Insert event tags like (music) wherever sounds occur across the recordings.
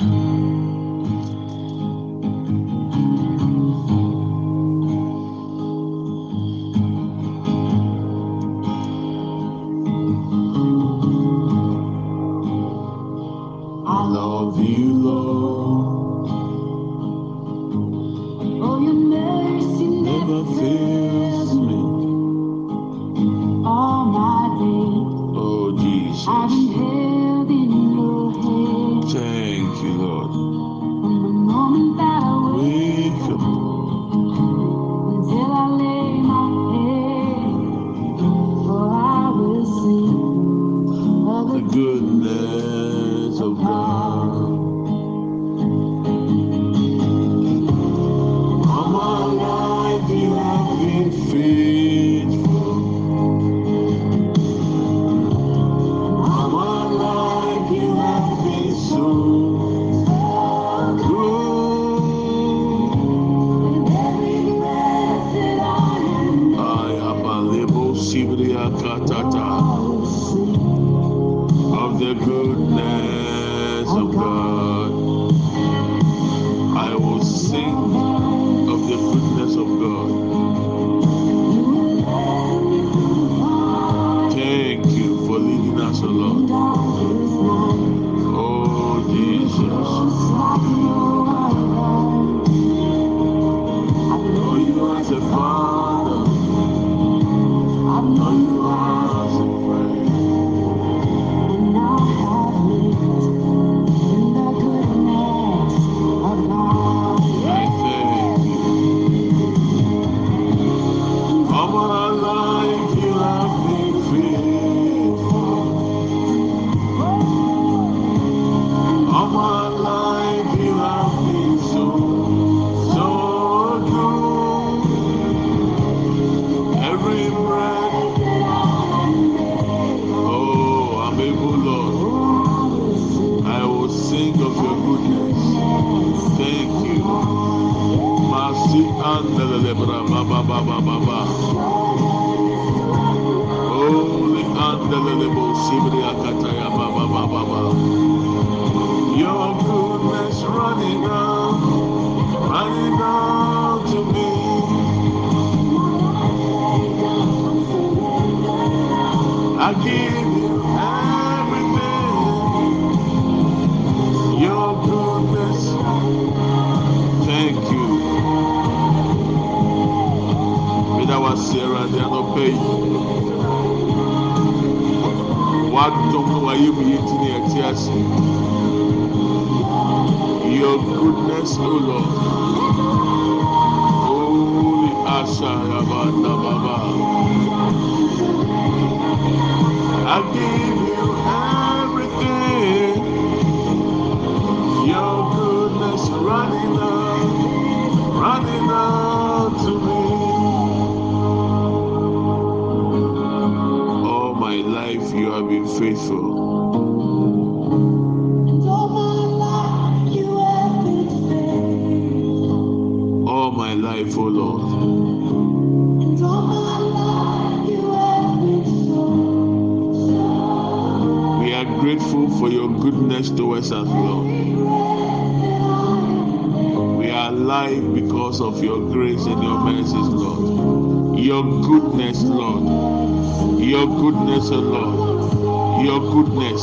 Mm-hmm. the goodness of God. I will sing of the goodness of God. We are grateful for your goodness towards us, Lord. We are alive because of your grace and your mercies, Lord. Your goodness, Lord. Your goodness, oh Lord. Your goodness.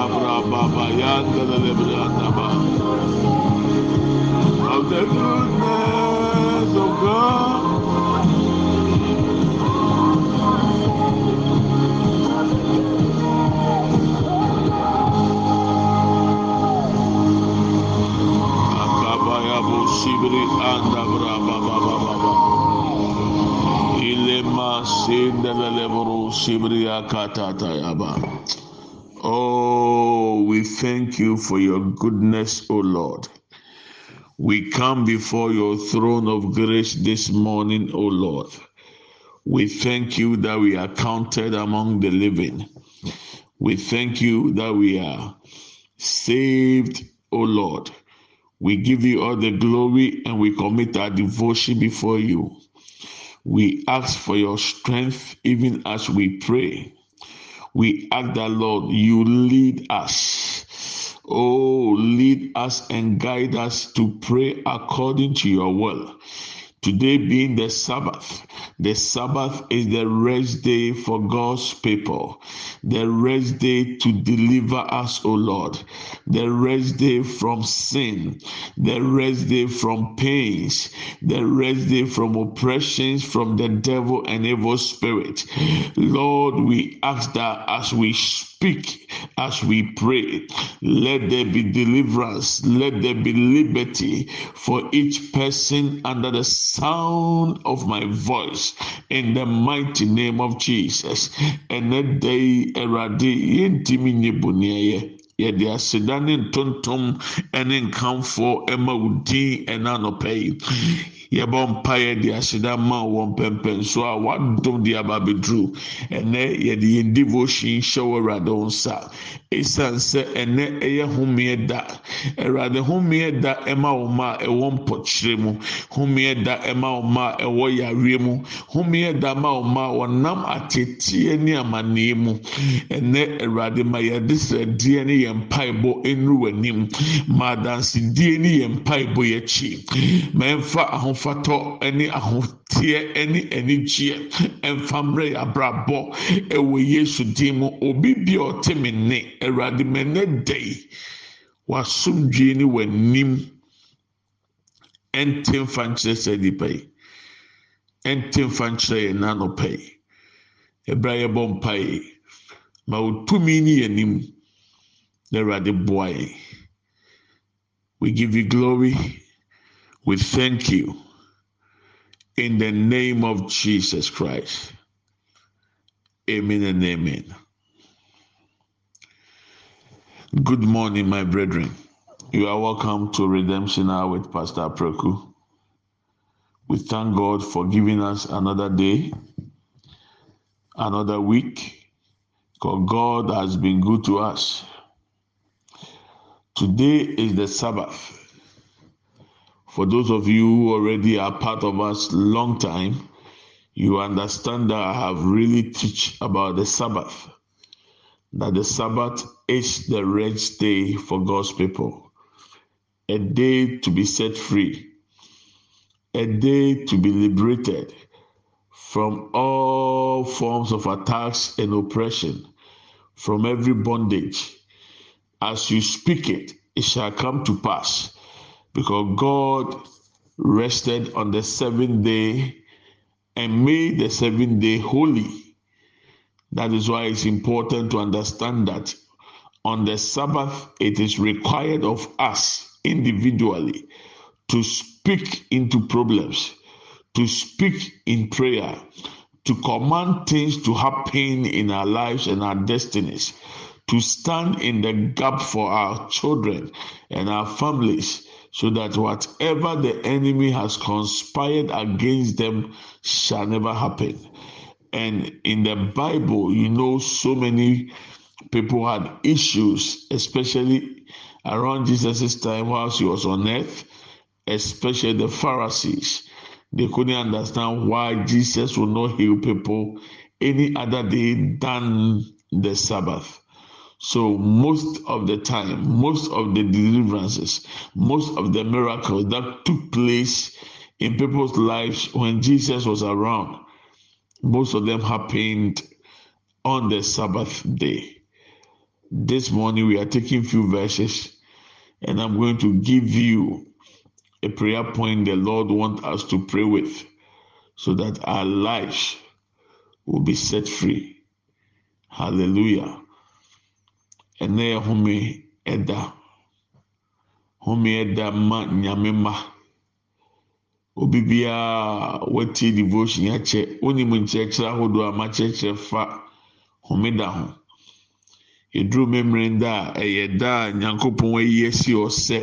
Oh, we thank you for your goodness, O Lord. We come before your throne of grace this morning, O Lord. We thank you that we are counted among the living. We thank you that we are saved, O Lord. We give you all the glory and we commit our devotion before you. We ask for your strength even as we pray. We ask that, Lord, you lead us. Oh, lead us and guide us to pray according to your will. Today being the Sabbath, the Sabbath is the rest day for God's people, the rest day to deliver us, O Lord, the rest day from sin, the rest day from pains, the rest day from oppressions from the devil and evil spirit. Lord, we ask that as we speak, as we pray, let there be deliverance, let there be liberty for each person under the sound of my voice. In the mighty name of Jesus. Yɛde aseda ne ntontom ne nkamfo ma wo din ɛna anɔpɛ yi yɛbɔ mpa yɛde aseda ma wɔ mpɛmpɛnso a wadom de aba abɛduru. Ɛnɛ yɛde yɛn devotion hyɛ wɔ awurade wo nsa. Ɛsiane sɛ ɛnɛ ɛyɛ homeɛ da. Awurade homeɛ da ɛma ma a ɛwɔ mpɔkyerɛ mu. Homeɛ da ɛma ma a ɛwɔ yareɛ mu. Homeɛ da ma ma a wɔnam ateteɛ ne amanneɛ mu. Ɛnɛ awurade ma yɛde srɛdeɛ ne yɛn mpaebɔ nnuru w'anim. Ma adansedie ne yɛn mpaebɔ yɛkyi ma ɛmfa ahofatɔ ne ahoteɛ ne anigyeɛ mmerɛ yɛ abrabɔ ɛwɔ yesu din mu. Obi bi a ɔte me nne awurade ɛnɛ da yi wasomdwie ne w'anim. Ɛnte mfa nkyerɛ sɛ nipa yi. Ɛnte mfa nkyerɛ yɛn n'anɔpa yi. Ɛbrɛ a yɛbɔ mpa yi ma wo tumi ne na boa yɛn we give you glory. We thank you in the name of jesus christ. Amen and amen. Good morning my brethren. You are welcome to redemption hour with pastor preku. We thank god for giving us another day another week because god has been good to us. Today is the Sabbath. For those of you who already are part of us long time, you understand that I have really teach about the Sabbath. That the Sabbath is the rest day for God's people. A day to be set free. A day to be liberated from all forms of attacks and oppression, from every bondage as you speak it, it shall come to pass. Because God rested on the seventh day and made the seventh day holy. That is why it's important to understand that on the Sabbath, it is required of us individually to speak into problems, to speak in prayer, to command things to happen in our lives and our destinies to stand in the gap for our children and our families so that whatever the enemy has conspired against them shall never happen. And in the Bible, you know, so many people had issues, especially around Jesus' time whilst he was on earth, especially the Pharisees. They couldn't understand why Jesus would not heal people any other day than the Sabbath. So most of the time, most of the deliverances, most of the miracles that took place in people's lives when Jesus was around, most of them happened on the Sabbath day. This morning we are taking few verses and I'm going to give you a prayer point the Lord wants us to pray with so that our lives will be set free. Hallelujah. Ɛnɛ yɛ home ɛda home ɛda ma nyame ma obi biara watie devotion akyɛ onim nkyerɛkyerɛ ahodoɔ a makyerɛkyerɛ fa homeda ho. Eduru mmemmere da a ɛyɛ da a nyankopɔn ayi asi ɔsɛ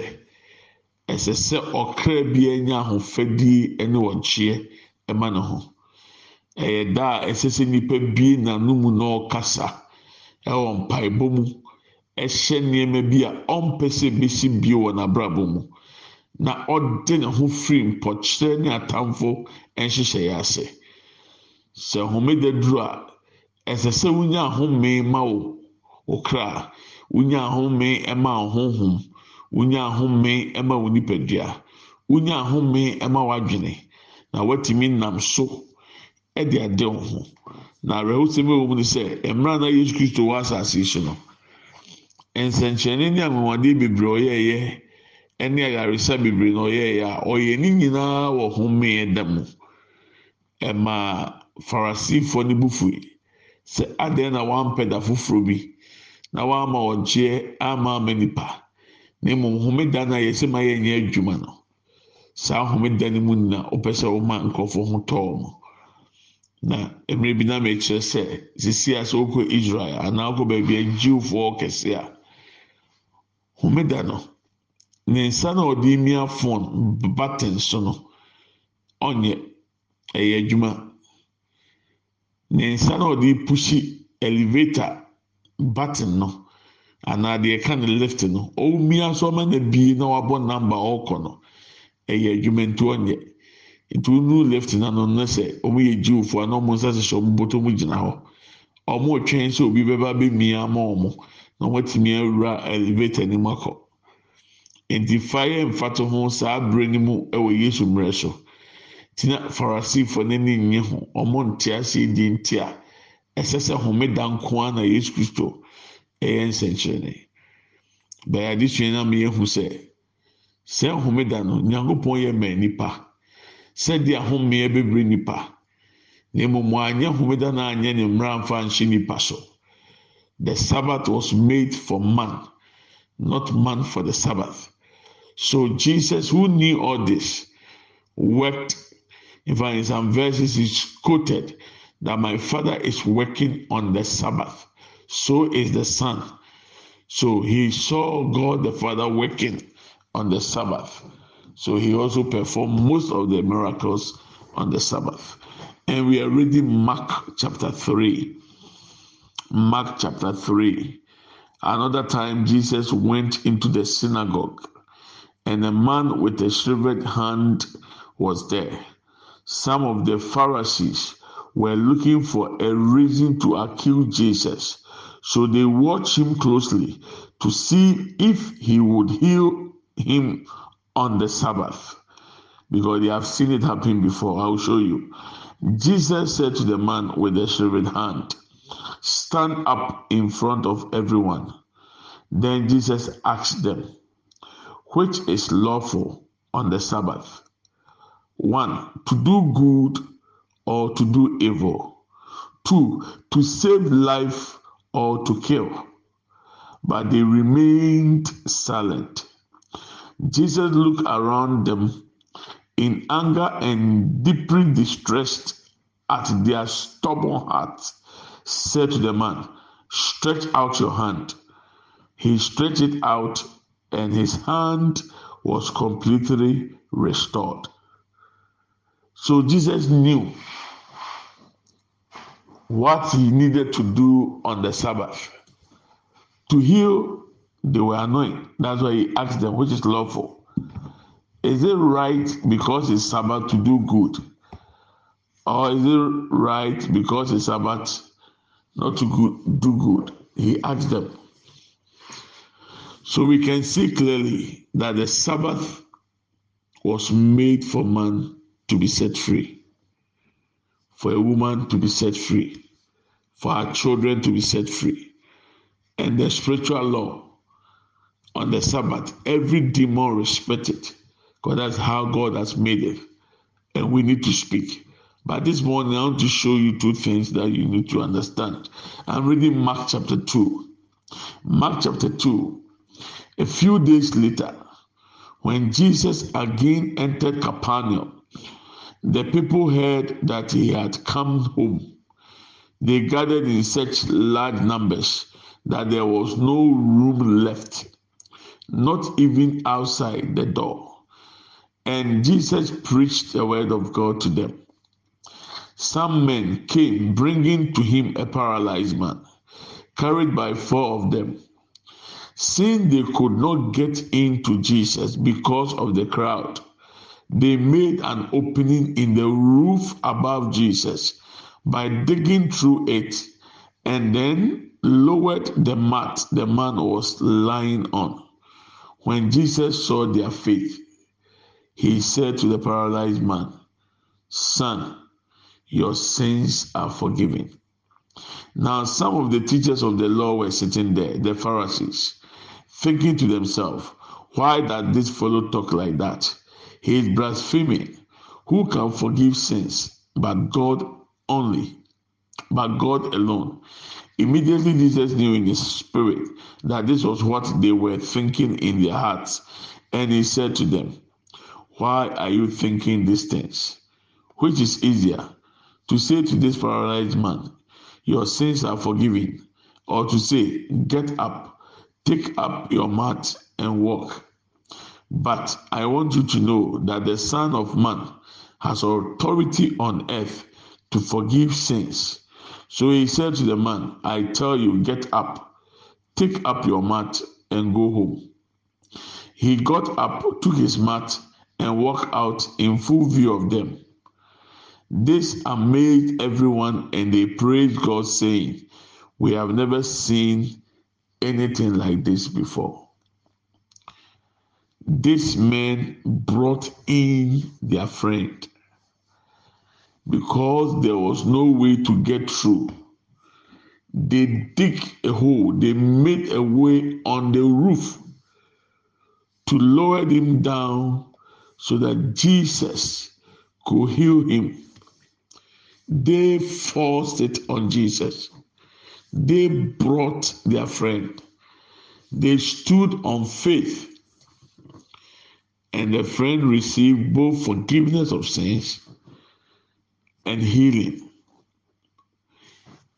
ɛsɛ sɛ ɔkra bi anya ahofadie ne wɔkyeɛ ma ne ho. Ɛyɛ da a ɛsɛ sɛ nipa bie n'anum na ɔkasa ɛwɔ mpaebɔ mu ɛhyɛ nneɛma bi a ɔmpɛ sɛ besi bie wɔ n'abrabɔ mu. Na ɔde ne ho firi mpɔkyerɛ ne atamfo nhyehyɛeɛ ase. Sɛ homeda duro a ɛsɛ sɛ wonya ahome ma wo okra wonya ahome ma wo honhom. Wonya ahome ma wo nipadua. Wonya ahome ma w'adwene. Na watumi nam so de ade wo ho. Na awerɛhosɛm ɛwɔ mu no sɛ mmerɛ na yesu kristo wɔ asase yi so no nsɛnkyerɛnne ne anwanwadeɛ bebree ɔyɛɛyɛ ɛne ayaresa bebree na ɔyɛɛyɛ a ɔyɛ ne nyinaa wɔ homee da mu. Ɛma farisifoɔ no bu sɛ adeɛ na wampɛ da foforɔ bi na wama ɔnkyeɛ ama ama nipa na mmom homeda no yɛsɛ ma yɛnyɛ adwuma no saa homeda no mu na wopɛ sɛ woma nkurɔfoɔ ho tɔɔ mo. Na mmerɛ bi nam akyerɛ sɛ sisi a sɛ wokɔ israel anaa wokɔ baabi a jiwfoɔ kɛse a homeda no ne nsa na ɔde mia phone button so no ɔnyɛ ɛyɛ adwuma. Ne nsa na ɔde pushi elevator button no anaa deɛ ɛka ne lift no ɔmia so ɔma na bie na wabɔ number ɔrekɔ no ɛyɛ adwuma nti ɔnyɛ. Nti wonu lift na no no sɛ wɔn yɛ jiwfoɔ na wɔn nsa hyehyɛ wɔn bɔtɔ mu gyina hɔ wɔn retwɛn sɛ obi bɛba bɛmia ama wɔn na wɔatumi awura elevator no mu akɔ. Nti yɛ mfato ho saa abere no mu wɔ yesu mmerɛ so. Tina farisifoɔ n'ani nye ho. Wɔn nte ase di nti a ɛsɛ sɛ homeda nko ara na yesu kristo ɛyɛ nsɛnkyerɛnne. Bɛyɛ adesua na meyɛ hu sɛ sɛ homeda no nyankopɔn yɛ mɛ nipa sɛdeɛ ahomeɛ bebree nipa na mmom anyɛ homeda na anyɛ ne mmara mfa nhyɛ nipa so. The sabbath was made for man not man for the sabbath so jesus who knew all this worked in fact in some verses he's quoted that my father is working on the sabbath so is the son so he saw god the father working on the sabbath so he also performed most of the miracles on the Sabbath. And we are reading Mark chapter 3. Mark chapter 3. Another time, Jesus went into the synagogue, and a man with a shriveled hand was there. Some of the Pharisees were looking for a reason to accuse Jesus, so they watched him closely to see if he would heal him on the Sabbath because they have seen it happen before. I will show you. Jesus said to the man with the shriveled hand, Stand up in front of everyone. Then Jesus asked them, Which is lawful on the Sabbath? One, to do good or to do evil. Two, to save life or to kill. But they remained silent. Jesus looked around them in anger and deeply distressed at their stubborn hearts, said to the man, Stretch out your hand. He stretched it out, and his hand was completely restored. So Jesus knew what he needed to do on the Sabbath. To heal, they were annoying. That's why he asked them, which is lawful. Is it right because it's Sabbath to do good? Or is it right because it's Sabbath not to good, do good? He asked them. So we can see clearly that the Sabbath was made for man to be set free, for a woman to be set free, for our children to be set free. And the spiritual law on the Sabbath, every demon respect it because that's how God has made it. And we need to speak. But this morning, I want to show you two things that you need to understand. I'm reading Mark chapter 2. Mark chapter 2. A few days later, when Jesus again entered Capernaum, the people heard that he had come home. They gathered in such large numbers that there was no room left, not even outside the door. and Jesus preached the word of God to them. Some men came bringing to him a paralyzed man, carried by four of them. Since they could not get into Jesus because of the crowd, they made an opening in the roof above Jesus by digging through it and then lowered the mat the man was lying on. When Jesus saw their faith, he said to the paralyzed man, Son, your sins are forgiven. Now, some of the teachers of the law were sitting there, the Pharisees thinking to themselves, why does this fellow talk like that? He is blaspheming. Who can forgive sins but God only? But God alone. Immediately, Jesus knew in his spirit that this was what they were thinking in their hearts. And he said to them, Why are you thinking these things? Which is easier, to say to this paralyzed man, Your sins are forgiven, or to say, Get up Take up your mat and walk. But I want you to know that the Son of Man has authority on earth to forgive sins. So he said to the man, I tell you, get up, take up your mat, and go home. He got up, took his mat, and walked out in full view of them. This amazed everyone, and they praised God, saying, We have never seen anything like this before. This men brought in their friend because there was no way to get through. They dig a hole, they made a way on the roof to lower him down so that Jesus could heal him. They forced it on Jesus. They brought their friend. They stood on faith, and the friend received both forgiveness of sins and healing.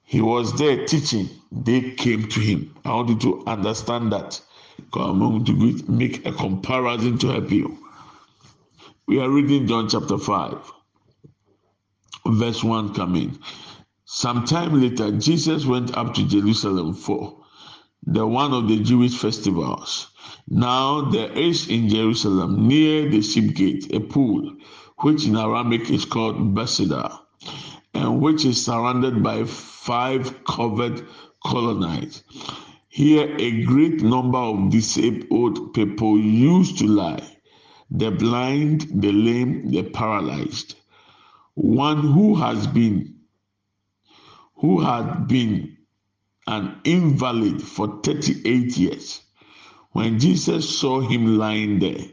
He was there teaching. They came to him. I want you to understand that. I'm going to make a comparison to help you. We are reading John chapter 5, verse 1 coming. Sometime later, Jesus went up to Jerusalem for the one of the Jewish festivals. Now there is in Jerusalem near the sheep gate a pool, which in Aramaic is called Bethesda, and which is surrounded by five covered colonnades. Here a great number of disabled people used to lie the blind, the lame, the paralyzed. One who has been who had been an invalid for 38 years. When Jesus saw him lying there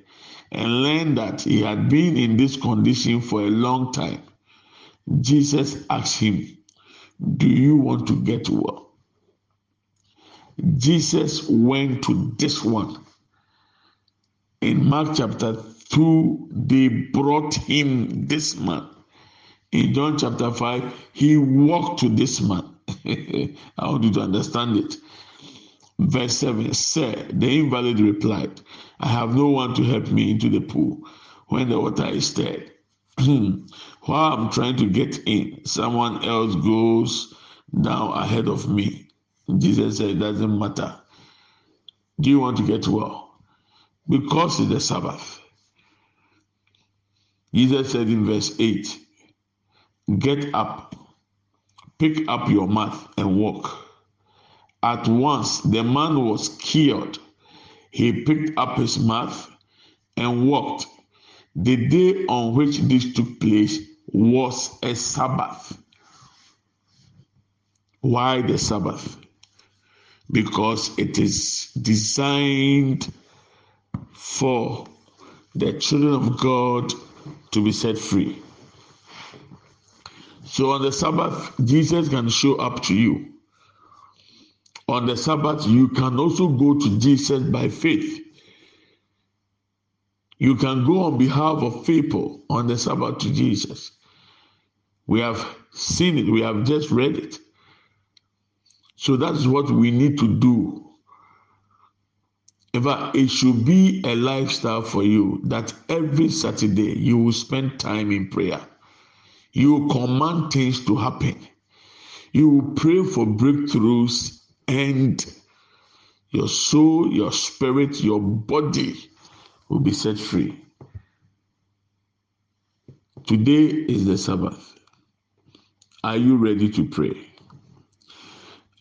and learned that he had been in this condition for a long time, Jesus asked him, Do you want to get well? Jesus went to this one. In Mark chapter 2, they brought him this man in John chapter 5, he walked to this man. (laughs) I want you to understand it. Verse 7 Sir, the invalid replied, I have no one to help me into the pool when the water is stirred. (clears throat) While I'm trying to get in, someone else goes down ahead of me. Jesus said, It doesn't matter. Do you want to get well? Because it's the Sabbath. Jesus said in verse 8, Get up, pick up your mat, and walk. At once the man was cured. He picked up his mat and walked. The day on which this took place was a Sabbath. Why the Sabbath? Because it is designed for the children of God to be set free. So on the Sabbath, Jesus can show up to you. On the Sabbath, you can also go to Jesus by faith. You can go on behalf of people on the Sabbath to Jesus. We have seen it, we have just read it. So that's what we need to do In fact, it should be a lifestyle for you that every Saturday you will spend time in prayer. You command things to happen. You pray for breakthroughs and your soul, your spirit, your body will be set free. Today is the Sabbath. Are you ready to pray?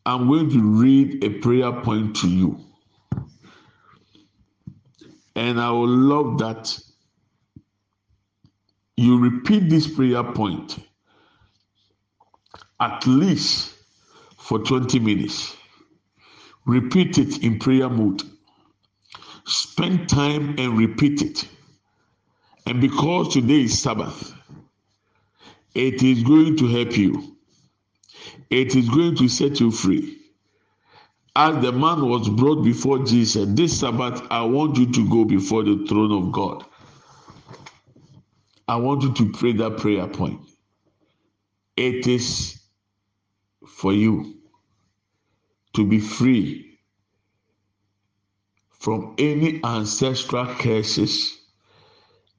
I'm going to read a prayer point to you. And I would love that you repeat this prayer point at least for 20 minutes. Repeat it in prayer mode. Spend time and repeat it. And because today is Sabbath, it is going to help you. It is going to set you free. As the man was brought before Jesus, this Sabbath, I want you to go before the throne of God. I want you to pray that prayer point. It is for you to be free from any ancestral curses,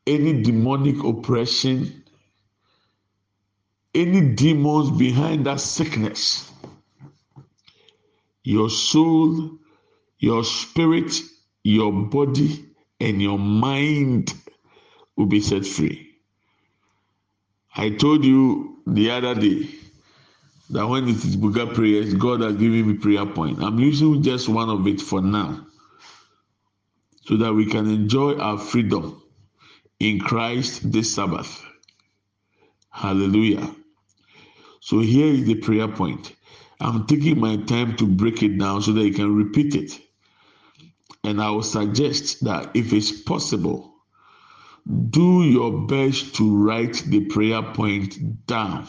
any demonic oppression, any demons behind that sickness. Your soul, your spirit, your body, and your mind will be set free. I told you the other day that when it is Buga prayers, God has given me prayer point. I'm using just one of it for now so that we can enjoy our freedom in Christ this Sabbath. Hallelujah. So here is the prayer point. I'm taking my time to break it down so that you can repeat it. And I will suggest that if it's possible, do your best to write the prayer point down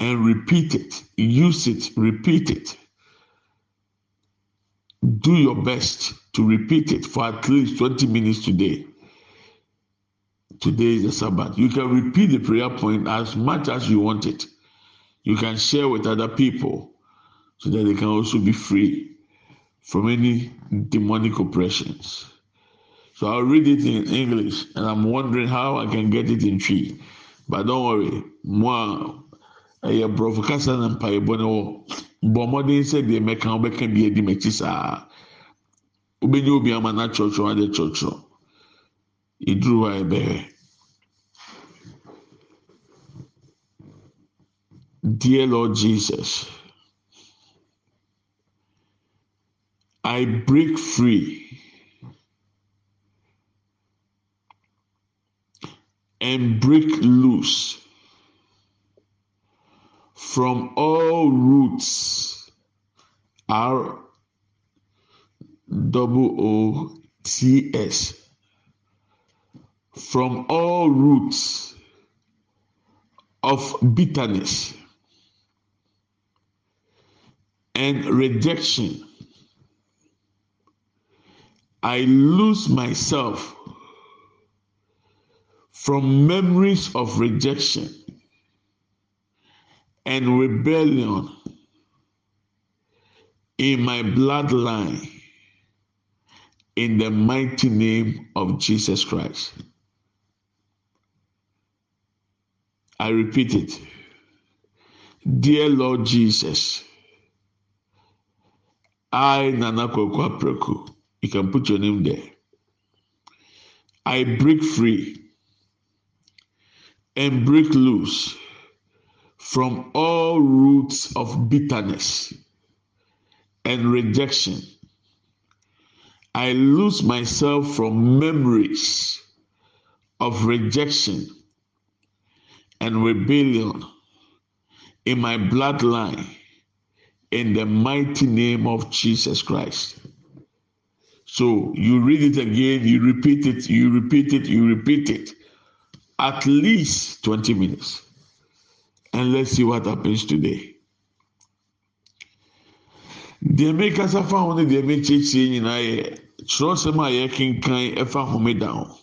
and repeat it. Use it, repeat it. Do your best to repeat it for at least 20 minutes today. Today is the Sabbath. You can repeat the prayer point as much as you want it. You can share with other people so that they can also be free from any demonic oppressions. So I'll read it in English and I'm wondering how I can get it in Twi. But don't worry, more ɛyɛ borɔfo kasa na mpaebɔ no wɔ bɔ mmɔden sɛ deɛ mɛka wobɛka bi adi m'akyi saa wobɛnya obi ama na Dear Lord Jesus, I break free and break loose from all roots R double O T S from all roots of bitterness and rejection. I lose myself from memories of rejection and rebellion in my bloodline in the mighty name of Jesus Christ. I repeat it. Dear Lord Jesus, I, Nana Kwekwa Preku, you can put your name there. I break free and break loose from all roots of bitterness and rejection. I lose myself from memories of rejection and rebellion in my bloodline in the mighty name of Jesus Christ. So you read it again, you repeat it, you repeat it, you repeat it. At least 20 minutes. and let's see what happens today. Deɛ mekasa fa ho ne deɛ mekyerɛkyerɛ nyinaa yɛ kyerɛwsɛm a yɛkenkan ɛfa homeda ho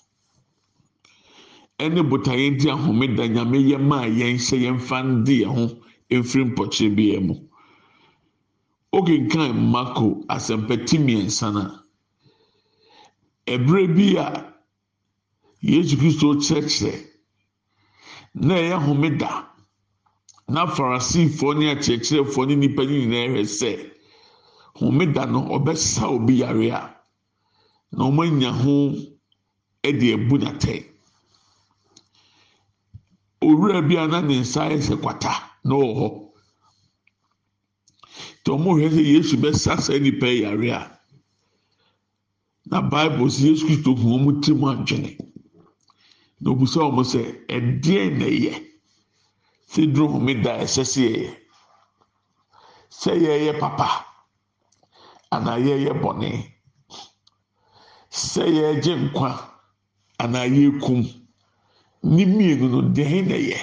ɛne botaeɛ nti ahomeda nyame yɛ maa yɛn sɛ yɛmfa ndi yɛn ho mfiri mpɔkyerɛ biara mu okenkan mako asɛmpɛti mmiɛnsa na ɛberɛ bi a yesu kristo kyerɛkyerɛ. Na ɛyɛ homeda na farisifoɔ ne akyerɛkyerɛfoɔ ne nipa ne nyinaa hwɛ sɛ homeda no ɔbɛsa obi yare a na wɔn anya ho de abu n'atɛn. Owura bi a na ne nsa ayɛ sɛ kwata na ɔwɔ hɔ. Nti wɔn hwɛ sɛ yesu bɛsa saa nipa yare a na bible sɛ yesu kristo hu wɔn ti mu adwene na obusa wɔn sɛ ɛdeɛn na ɛyɛ? Sɛ duro homeda ɛsɛ sɛ yɛyɛ. Sɛ yɛyɛ papa anaa yɛyɛ bɔne. Sɛ yɛregye nkwa anaa yɛrekum ne mmienu no deɛ na ɛyɛ?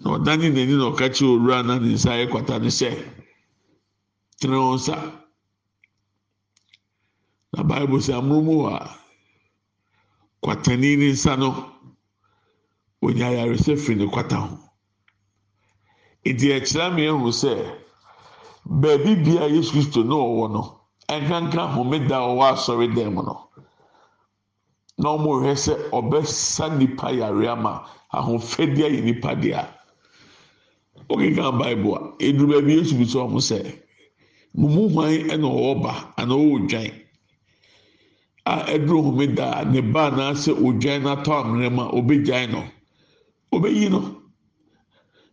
Na ɔdane n'ani na ɔka kyerɛ owura na ne nsa ayɛ kwata no sɛ nsa. Na bible sɛ amurumu a kwatani ne nsa no onya ayaresɛ firi ne kwata ho. Edi ɛkyerɛ mi ehu sɛ beebi bia yesu kristo na ɔwɔ no ɛnkankan homeda a ɔwɔ asɔre dan mu no na wɔn rehwɛ sɛ ɔbɛsa nipa yare ama ahofɛdeɛ ayɛ nipa deɛ ɔkenkan bible a eduru baabi yesu bi sɛ wɔn sɛ mumu hwan ɛna ɔwɔ ba ana ɔwɔ dwan? A ɛduru homeda ne ba anaasɛ odwan n'atɔ amena mu a ɔbɛgyan no ɔbɛyi no.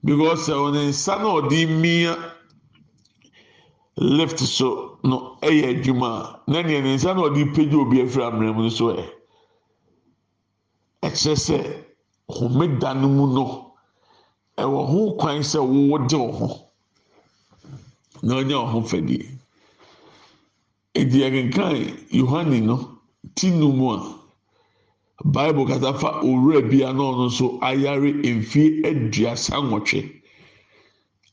Because ɔne nsa na ɔde mia lift so no ɛyɛ adwuma a na nea ne nsa na ɔde pagya obi afiri amena mu nso ɛ ɛkyerɛ sɛ homeda no mu no ɛwɔ ho kwan sɛ wɔwɔ de wɔ ho na ɔnyɛ wɔn ho fɛdeɛ edi ɛkenkan yohane no ti nu mu a bible kata fa owura bi a na ɔno nso ayare mfie aduasa nwɔtwe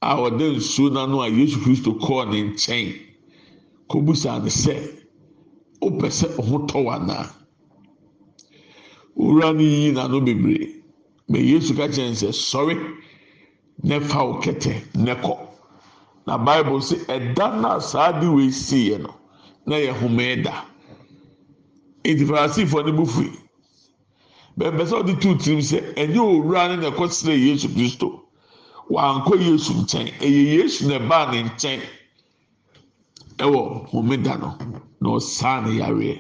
a ɔde nsuo n'ano a yesu kristo kɔɔ ne nkyɛn. Kɔbusa ne sɛ wopɛ sɛ ɔho tɔ wɔ anaa owura no n'ano bebree. Mɛ yesu ka kyerɛ nsɛ sɔre na fa na na bible sɛ ɛda no a saa de wei si yɛ no na yɛ homee da. Eti farasifoɔ no bu fui bɛnbɛ sɛ ɔde tuu tirim sɛ ɛnyɛ owura no na ɛkɔ srɛ yesu kristo wankɔ yesu nkyɛn ɛyɛ yesu na ɛbaa ne nkyɛn ɛwɔ homeda no na ɔsaa ne yareɛ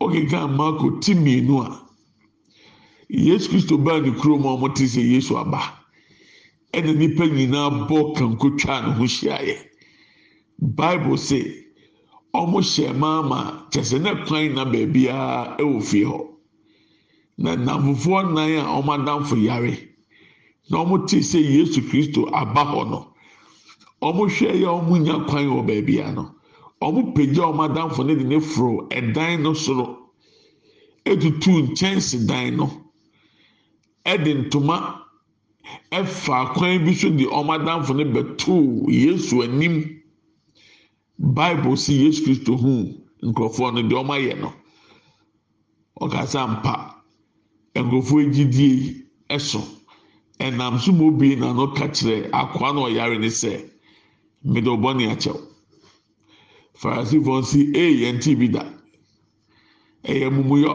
ɔkeka marko ti mmienu a yesu kristo baa ne kurom a wɔte sɛ yesu aba ɛna nipa nyinaa bɔ kanko twa ne ho hyiaeɛ bible say wɔn hyɛ maama. Kyɛsɛ ne kwan na beebiara ɛwɔ fie hɔ. Na nnamfofoɔ nan a wɔn adamfo yare. Na wɔn te sɛ yesu kristo aba hɔ no. Wɔn hwɛ yɛ wɔn nya kwan wɔ beebiara no. Wɔn pagya wɔn adamfo no de ne foro ɛdan no soro. Etutu nkyɛnsedan no. Ɛde ntoma. Ɛfa kwan bi so de wɔn adamfo no bɛtoo yesu anim. Bible si yesu kristo hu nkurɔfoɔ no deɛ wɔn ayɛ no ɔkasa mpa nkurɔfoɔ gyidie ɛso. Ɛnam so mo bie na no ka kyerɛ akoa na ɔyare ne sɛ mmeda ɔbɔ ne akyɛw. Farasifoɔ nsi ee yɛn ti bi da. Ɛyɛ mumuyɔ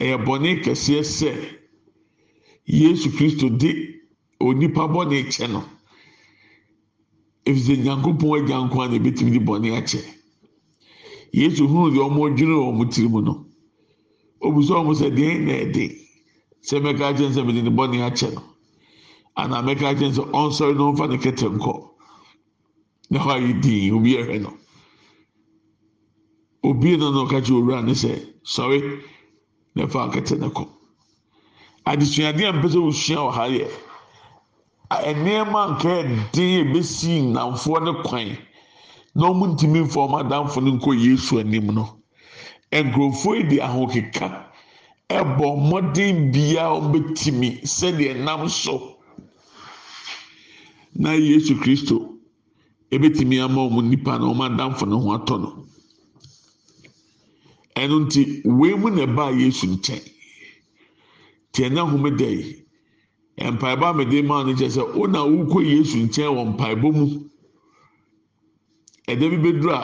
ɛyɛ bɔne kɛseɛ sɛ yesu kristo de onipa bɔne kyɛ no. Efisɛ nyankopɔn agya nko a na ebetumi de bɔne akyɛ. Yesu hunu deɛ wɔn dwene wɔ wɔn tiri mu no obusa wɔn sɛ deɛ na ɛde? Sɛ mɛka kyɛn sɛ mɛde ne bɔne akyɛ no ana mɛka kyɛn sɛ ɔnsɔre na ɔnfa ne kɛtɛ nkɔ na hɔ ayi dii obi ɛhwɛ no. Obi na na ɔka kyerɛ owura ne sɛ sɔre na ɛfa kɛtɛ ne kɔ. Adesuadeɛ a mpɛ sɛ wɔ ha yɛ nneɛma nka ɛden ebesi nnamfoɔ ne kwan na wɔn ntumi nfa wɔn adamfo no nkɔ yesu anim no nkurɔfoɔ yi de ahokeka ɛbɔ mmɔden bia wɔn bɛtumi sɛdeɛ nam so. Na yesu kristo ebɛtumi ama wɔn nipa na wɔn adamfo no ho atɔ no. Ɛno nti wei mu na ɛbaa yesu nkyɛn. Tiɛ na homeda yi mpaebɔ a mede maa no kyerɛ sɛ wo na wokɔ yesu nkyɛn wɔ mpaebɔ mu. Ɛda bi bɛduru a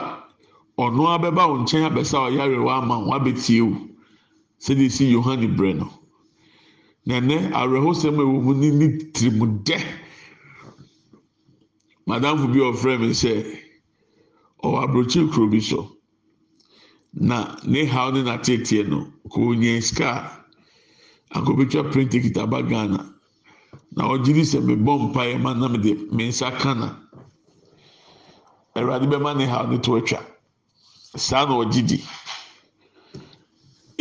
ɔno abɛba wo nkyɛn abɛsa ɔyare wa ama wo abɛtie wo sɛdeɛ si yohane brɛ no. Na awerɛhosɛm ɛwɔ mu ne ne tirimu dɛ. Madamfo bi ɔfrɛ mi sɛ ɔwɔ aburokyi kuro bi so. Na ne haw ne n'ateteɛ no kò onye sika akɔbɛtwa print kita ba ghana. Na ɔgye di sɛ mebɔ mpaeɛ ma nam de me nsa ka awurade bɛma ne haw ne to atwa. Saa na ɔgye di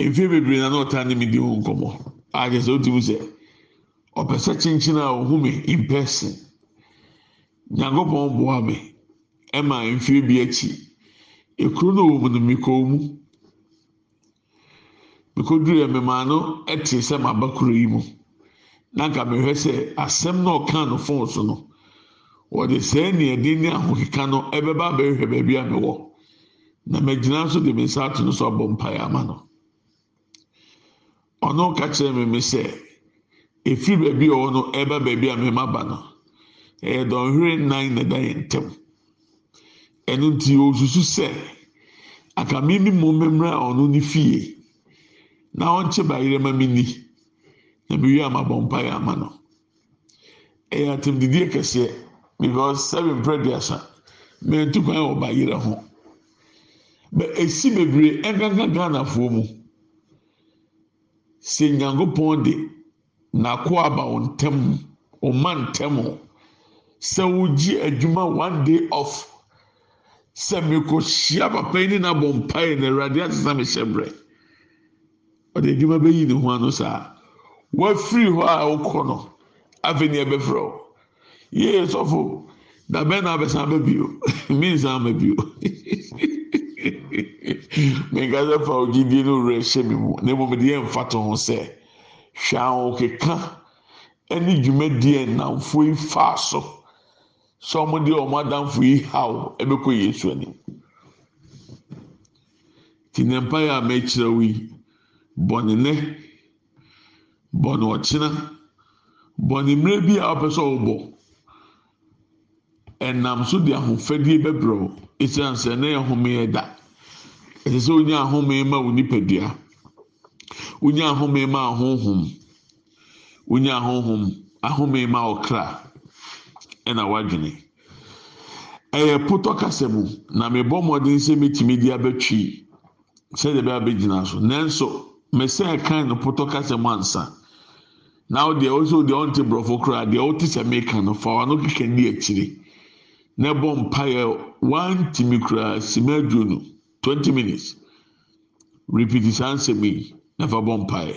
mfe bebree na na ɔtaa ne mi di ho nkɔmɔ a kyerɛ sɛ otum sɛ ɔpɛ sɛ kyenkyen a ɔhu mi in person. Nyankopɔn boa mi ɛma mfe bi akyi. Ekuro no wɔ mu no mi kɔn mu. Mi kɔ duru yɛ mmaa no ɛte sɛ maba yi mu. Na nka mehwɛ sɛ asɛm na ɔka no fon so no wɔde sɛɛ nea ɛde ne ahokeka no ɛbɛba abɛhwɛ baabi a mewɔ. Na mɛgyina so de me nsa ato no so abɔ mpaeɛ ama no. Ɔno ka kyerɛ me me sɛ efiri baabi ɔwɔ no ɛba baabi a mema ba no. Ɛyɛ dɔnhwere nnan na ɛda yɛn ntɛm ɛno nti osusu sɛ akamimi mu mmemmira a ɔno ne fie. Na ɔnkyɛ bayerɛ ma mi ni na mi wi ama bɔ mpaeɛ ama no ɛyɛ atɛmdidie kɛseɛ because seven prɛduasa mɛntu kwan wɔ bayerɛ ho. Bɛ esi bebree ɛnkankan ghanafoɔ mu. Sɛ nyankopɔn de n'ako aba wɔn ntɛm ɔma ntɛm sɛ wogye adwuma one day off. Sɛ mekɔ hyia papa yi ne n'abɔ mpaeɛ na awurade asesa mi hyɛ brɛ. Ɔde adwuma bɛyi ne ho ano saa wafiri hɔ a ɔkɔ no afei ne ɛbɛfrɛ o yie sɔfo. Dabɛn na abɛsan bɛ bio? (laughs) Mi nsan bɛ bio. (laughs) Menkasa fa ogyidie no wura hyɛ mi mu. Na emu de yɛ nfa to ho sɛ hwɛ ahɔ keka ɛne dwumadie nnamfo yi fa so. Sɛ wɔn de wɔn adamfo yi haw ɛbɛkɔ yesu anim. Ti ne mpa yɛ a mɛkyerɛ wo yi bɔ ne nɛ bɔ ne ɔkyena. Bɔ ne mmerɛ bi a wɔpɛ sɛ ɔbɔ ɛnam so de ahofadie bɛbrɛ wo. Esiane sɛ ne yɛ home yɛ da. Ɛsɛ sɛ wonya ahome ma wo nipadua. Wonya ahome ma ahohom. Wonya ahohom. Ahome ma ɔkra. Ɛna wadwene ɛyɛ potɔ kasa mu. Na mebɔ mmɔden sɛ metumi de abɛtwi sɛdeɛ bɛ abɛgyina so. Nanso mesɛ ɛkan no potɔ kasa mu ansa. Na deɛ ɔsɛ deɛ ɔnte borɔfo koraa deɛ ɔte sɛ meka no fa ɔno keka ni akyire na ɛbɔ mpaeɛ one timi koraa sima aduro no twenty minutes. Repeat saa nsɛm yi na fa bɔ mpaeɛ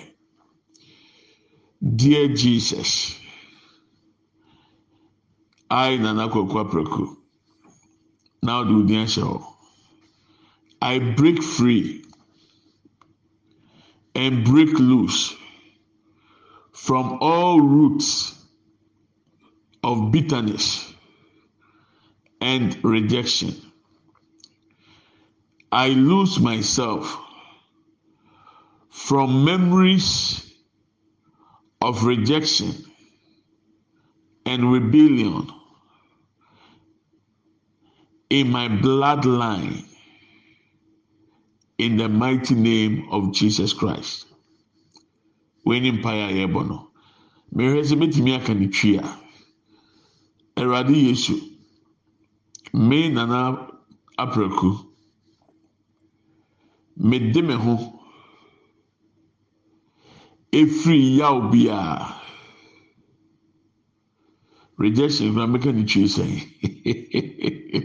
dear jesus i nana kwaku aprako now the odi ahyɛ hɔ i break free and break loose from all roots of bitterness and rejection. I lose myself from memories of rejection and rebellion in my bloodline in the mighty name of Jesus Christ. Wani mpaeɛ a yɛbɔ no, mehwɛ sɛ mɛtumi aka ne twi a, Awurade Yesu, me nana apraku, mede me ho efiri yaw biara, rejection kura mɛka ne twi sɛn.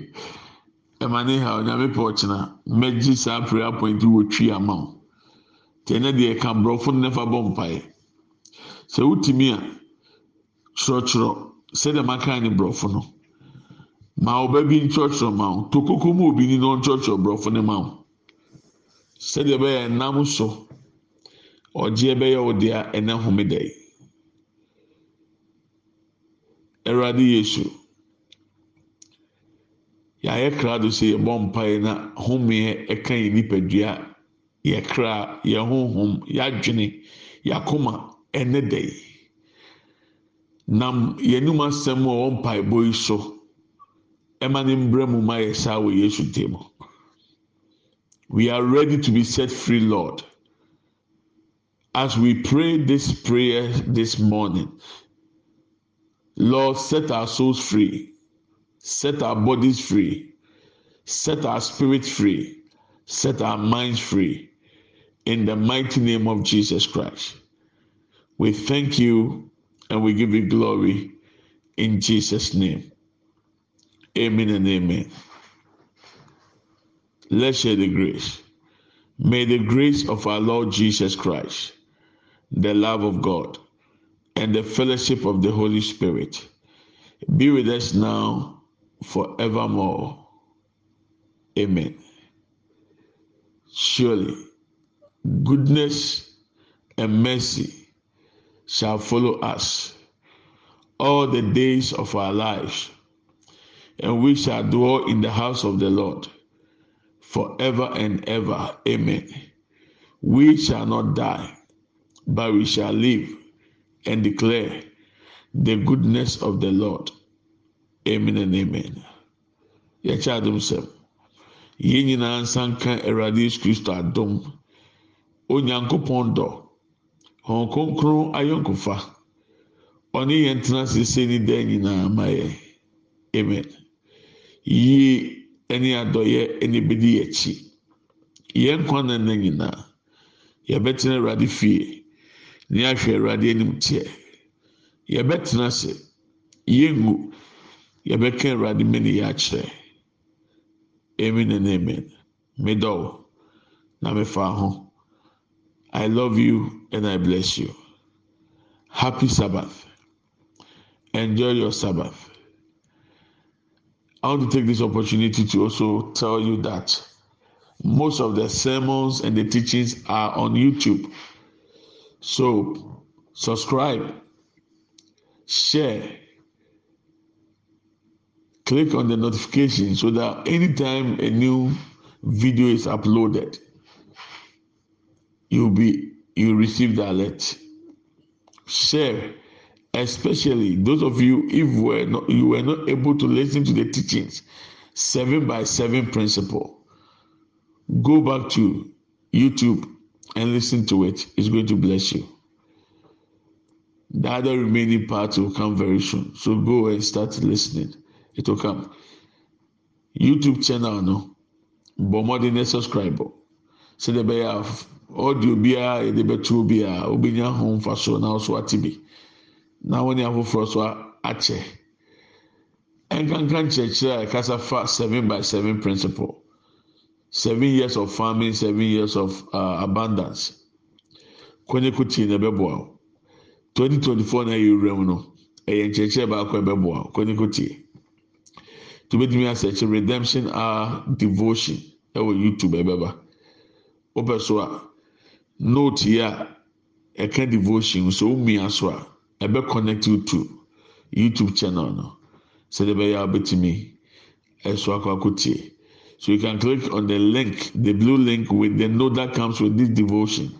(laughs) ɛma ne ha onyame pɛ ɔkyena mɛgye saa prayer point wɔ twi ama ne deɛ ka borɔfo no nefa bɔ mpaeɛ. Sɛ wotumi a kyerɛkyerɛ sɛdeɛ maka ne borɔfo no. Ma ɔba bi nkyerɛkyerɛ ma wo. Tokoko mu obi ni na ɔnkyerɛkyerɛ borɔfo no ma wo. Sɛdeɛ ɛbɛyɛ nam so. Ɔgyeɛ bɛyɛ wo deɛ ɛnɛ homeda awurade yesu yɛayɛ krado sɛ yɛbɔ mpaeɛ na homeɛ ɛka yɛ nipadua yɛkra yɛn honhom yɛadwene yɛakoma ɛne da nam yɛnum asɛm a ɔwɔ mpaebɔ yi so ɛma ne mbrɛ mu ma yɛ saa wɔ yesu dim we are ready to be set free lord. As we pray this prayer this morning lord set our souls free set our bodies free set our spirit free set our minds free in the mighty name of jesus christ we thank you and we give you glory in jesus name Amen and amen. Let's share the grace. May the grace of our Lord Jesus Christ, the love of God, and the fellowship of the Holy Spirit be with us now forevermore. Amen. Surely, goodness and mercy shall follow us all the days of our lives and we shall dwell in the house of the Lord forever and ever. Amen. We shall not die, but we shall live and declare the goodness of the Lord. Amen and amen. Yɛkyɛ adum sɛm. Yɛn nyinaa nsa nka Awurade Yesu Kristo. Onyankopɔn dɔ. Wɔn kronkron ayɔnkofa. Ɔne yɛn tena sese ne dan nyinaa ma yɛn. Amen. yie ne adɔyɛ ne bɛdi akyi. Yɛn nkwa na nna nyinaa. Yɛbɛtena awurade fie ne ahwɛ awurade anim teɛ. Yɛbɛtena ase. Yɛngu. Yɛbɛka awurade mene yɛ akyerɛ. Amen and amen. Medɔw na mefa ho i love you and i bless you. Happy sabbath. Enjoy your sabbath. I want to take this opportunity to also tell you that most of the sermons and the teachings are on YouTube. So subscribe, share, click on the notification so that anytime a new video is uploaded, you'll be you receive the alert. Share especially those of you if were not, you were not able to listen to the teachings seven by seven principle go back to youtube and listen to it. It's going to bless you. The other remaining part will come very soon. So go and start listening. It will come. Youtube channel no? Bɔ mmɔden ne subscribe sɛdeɛ bɛyɛ audio biara yɛde bɛtuo biara obɛnya ho nfa so na ɔso ate bi. na wɔne afoforɔ so akyɛ. Nkanka nkyerɛkyerɛ a ɛkasa fa seven by seven principle. Seven years of farming seven years of uh, abundance. Kɔnye kuti na ɛbɛboa o twenty twenty four na ɛyɛ ewura mu no ɛyɛ nkyerɛkyerɛ baako ɛbɛboa o kɔnye kuti tubetumi asɛkyɛ redemption hour devotion. Ɛwɔ youtube ɛbɛba. Wopɛ so a note yi a ɛka devotion so wumia so a. ɛbɛ connect you to youtube channel no. Sɛdeɛ bɛyɛ abɛtumi ɛso akɔ akɔtie so you can click on the link the blue link with the note that comes with this devotion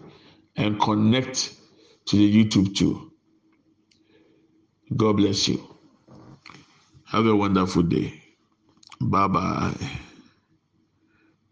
and connect to the youtube too. God bless you. Have a wonderful day. Bye bye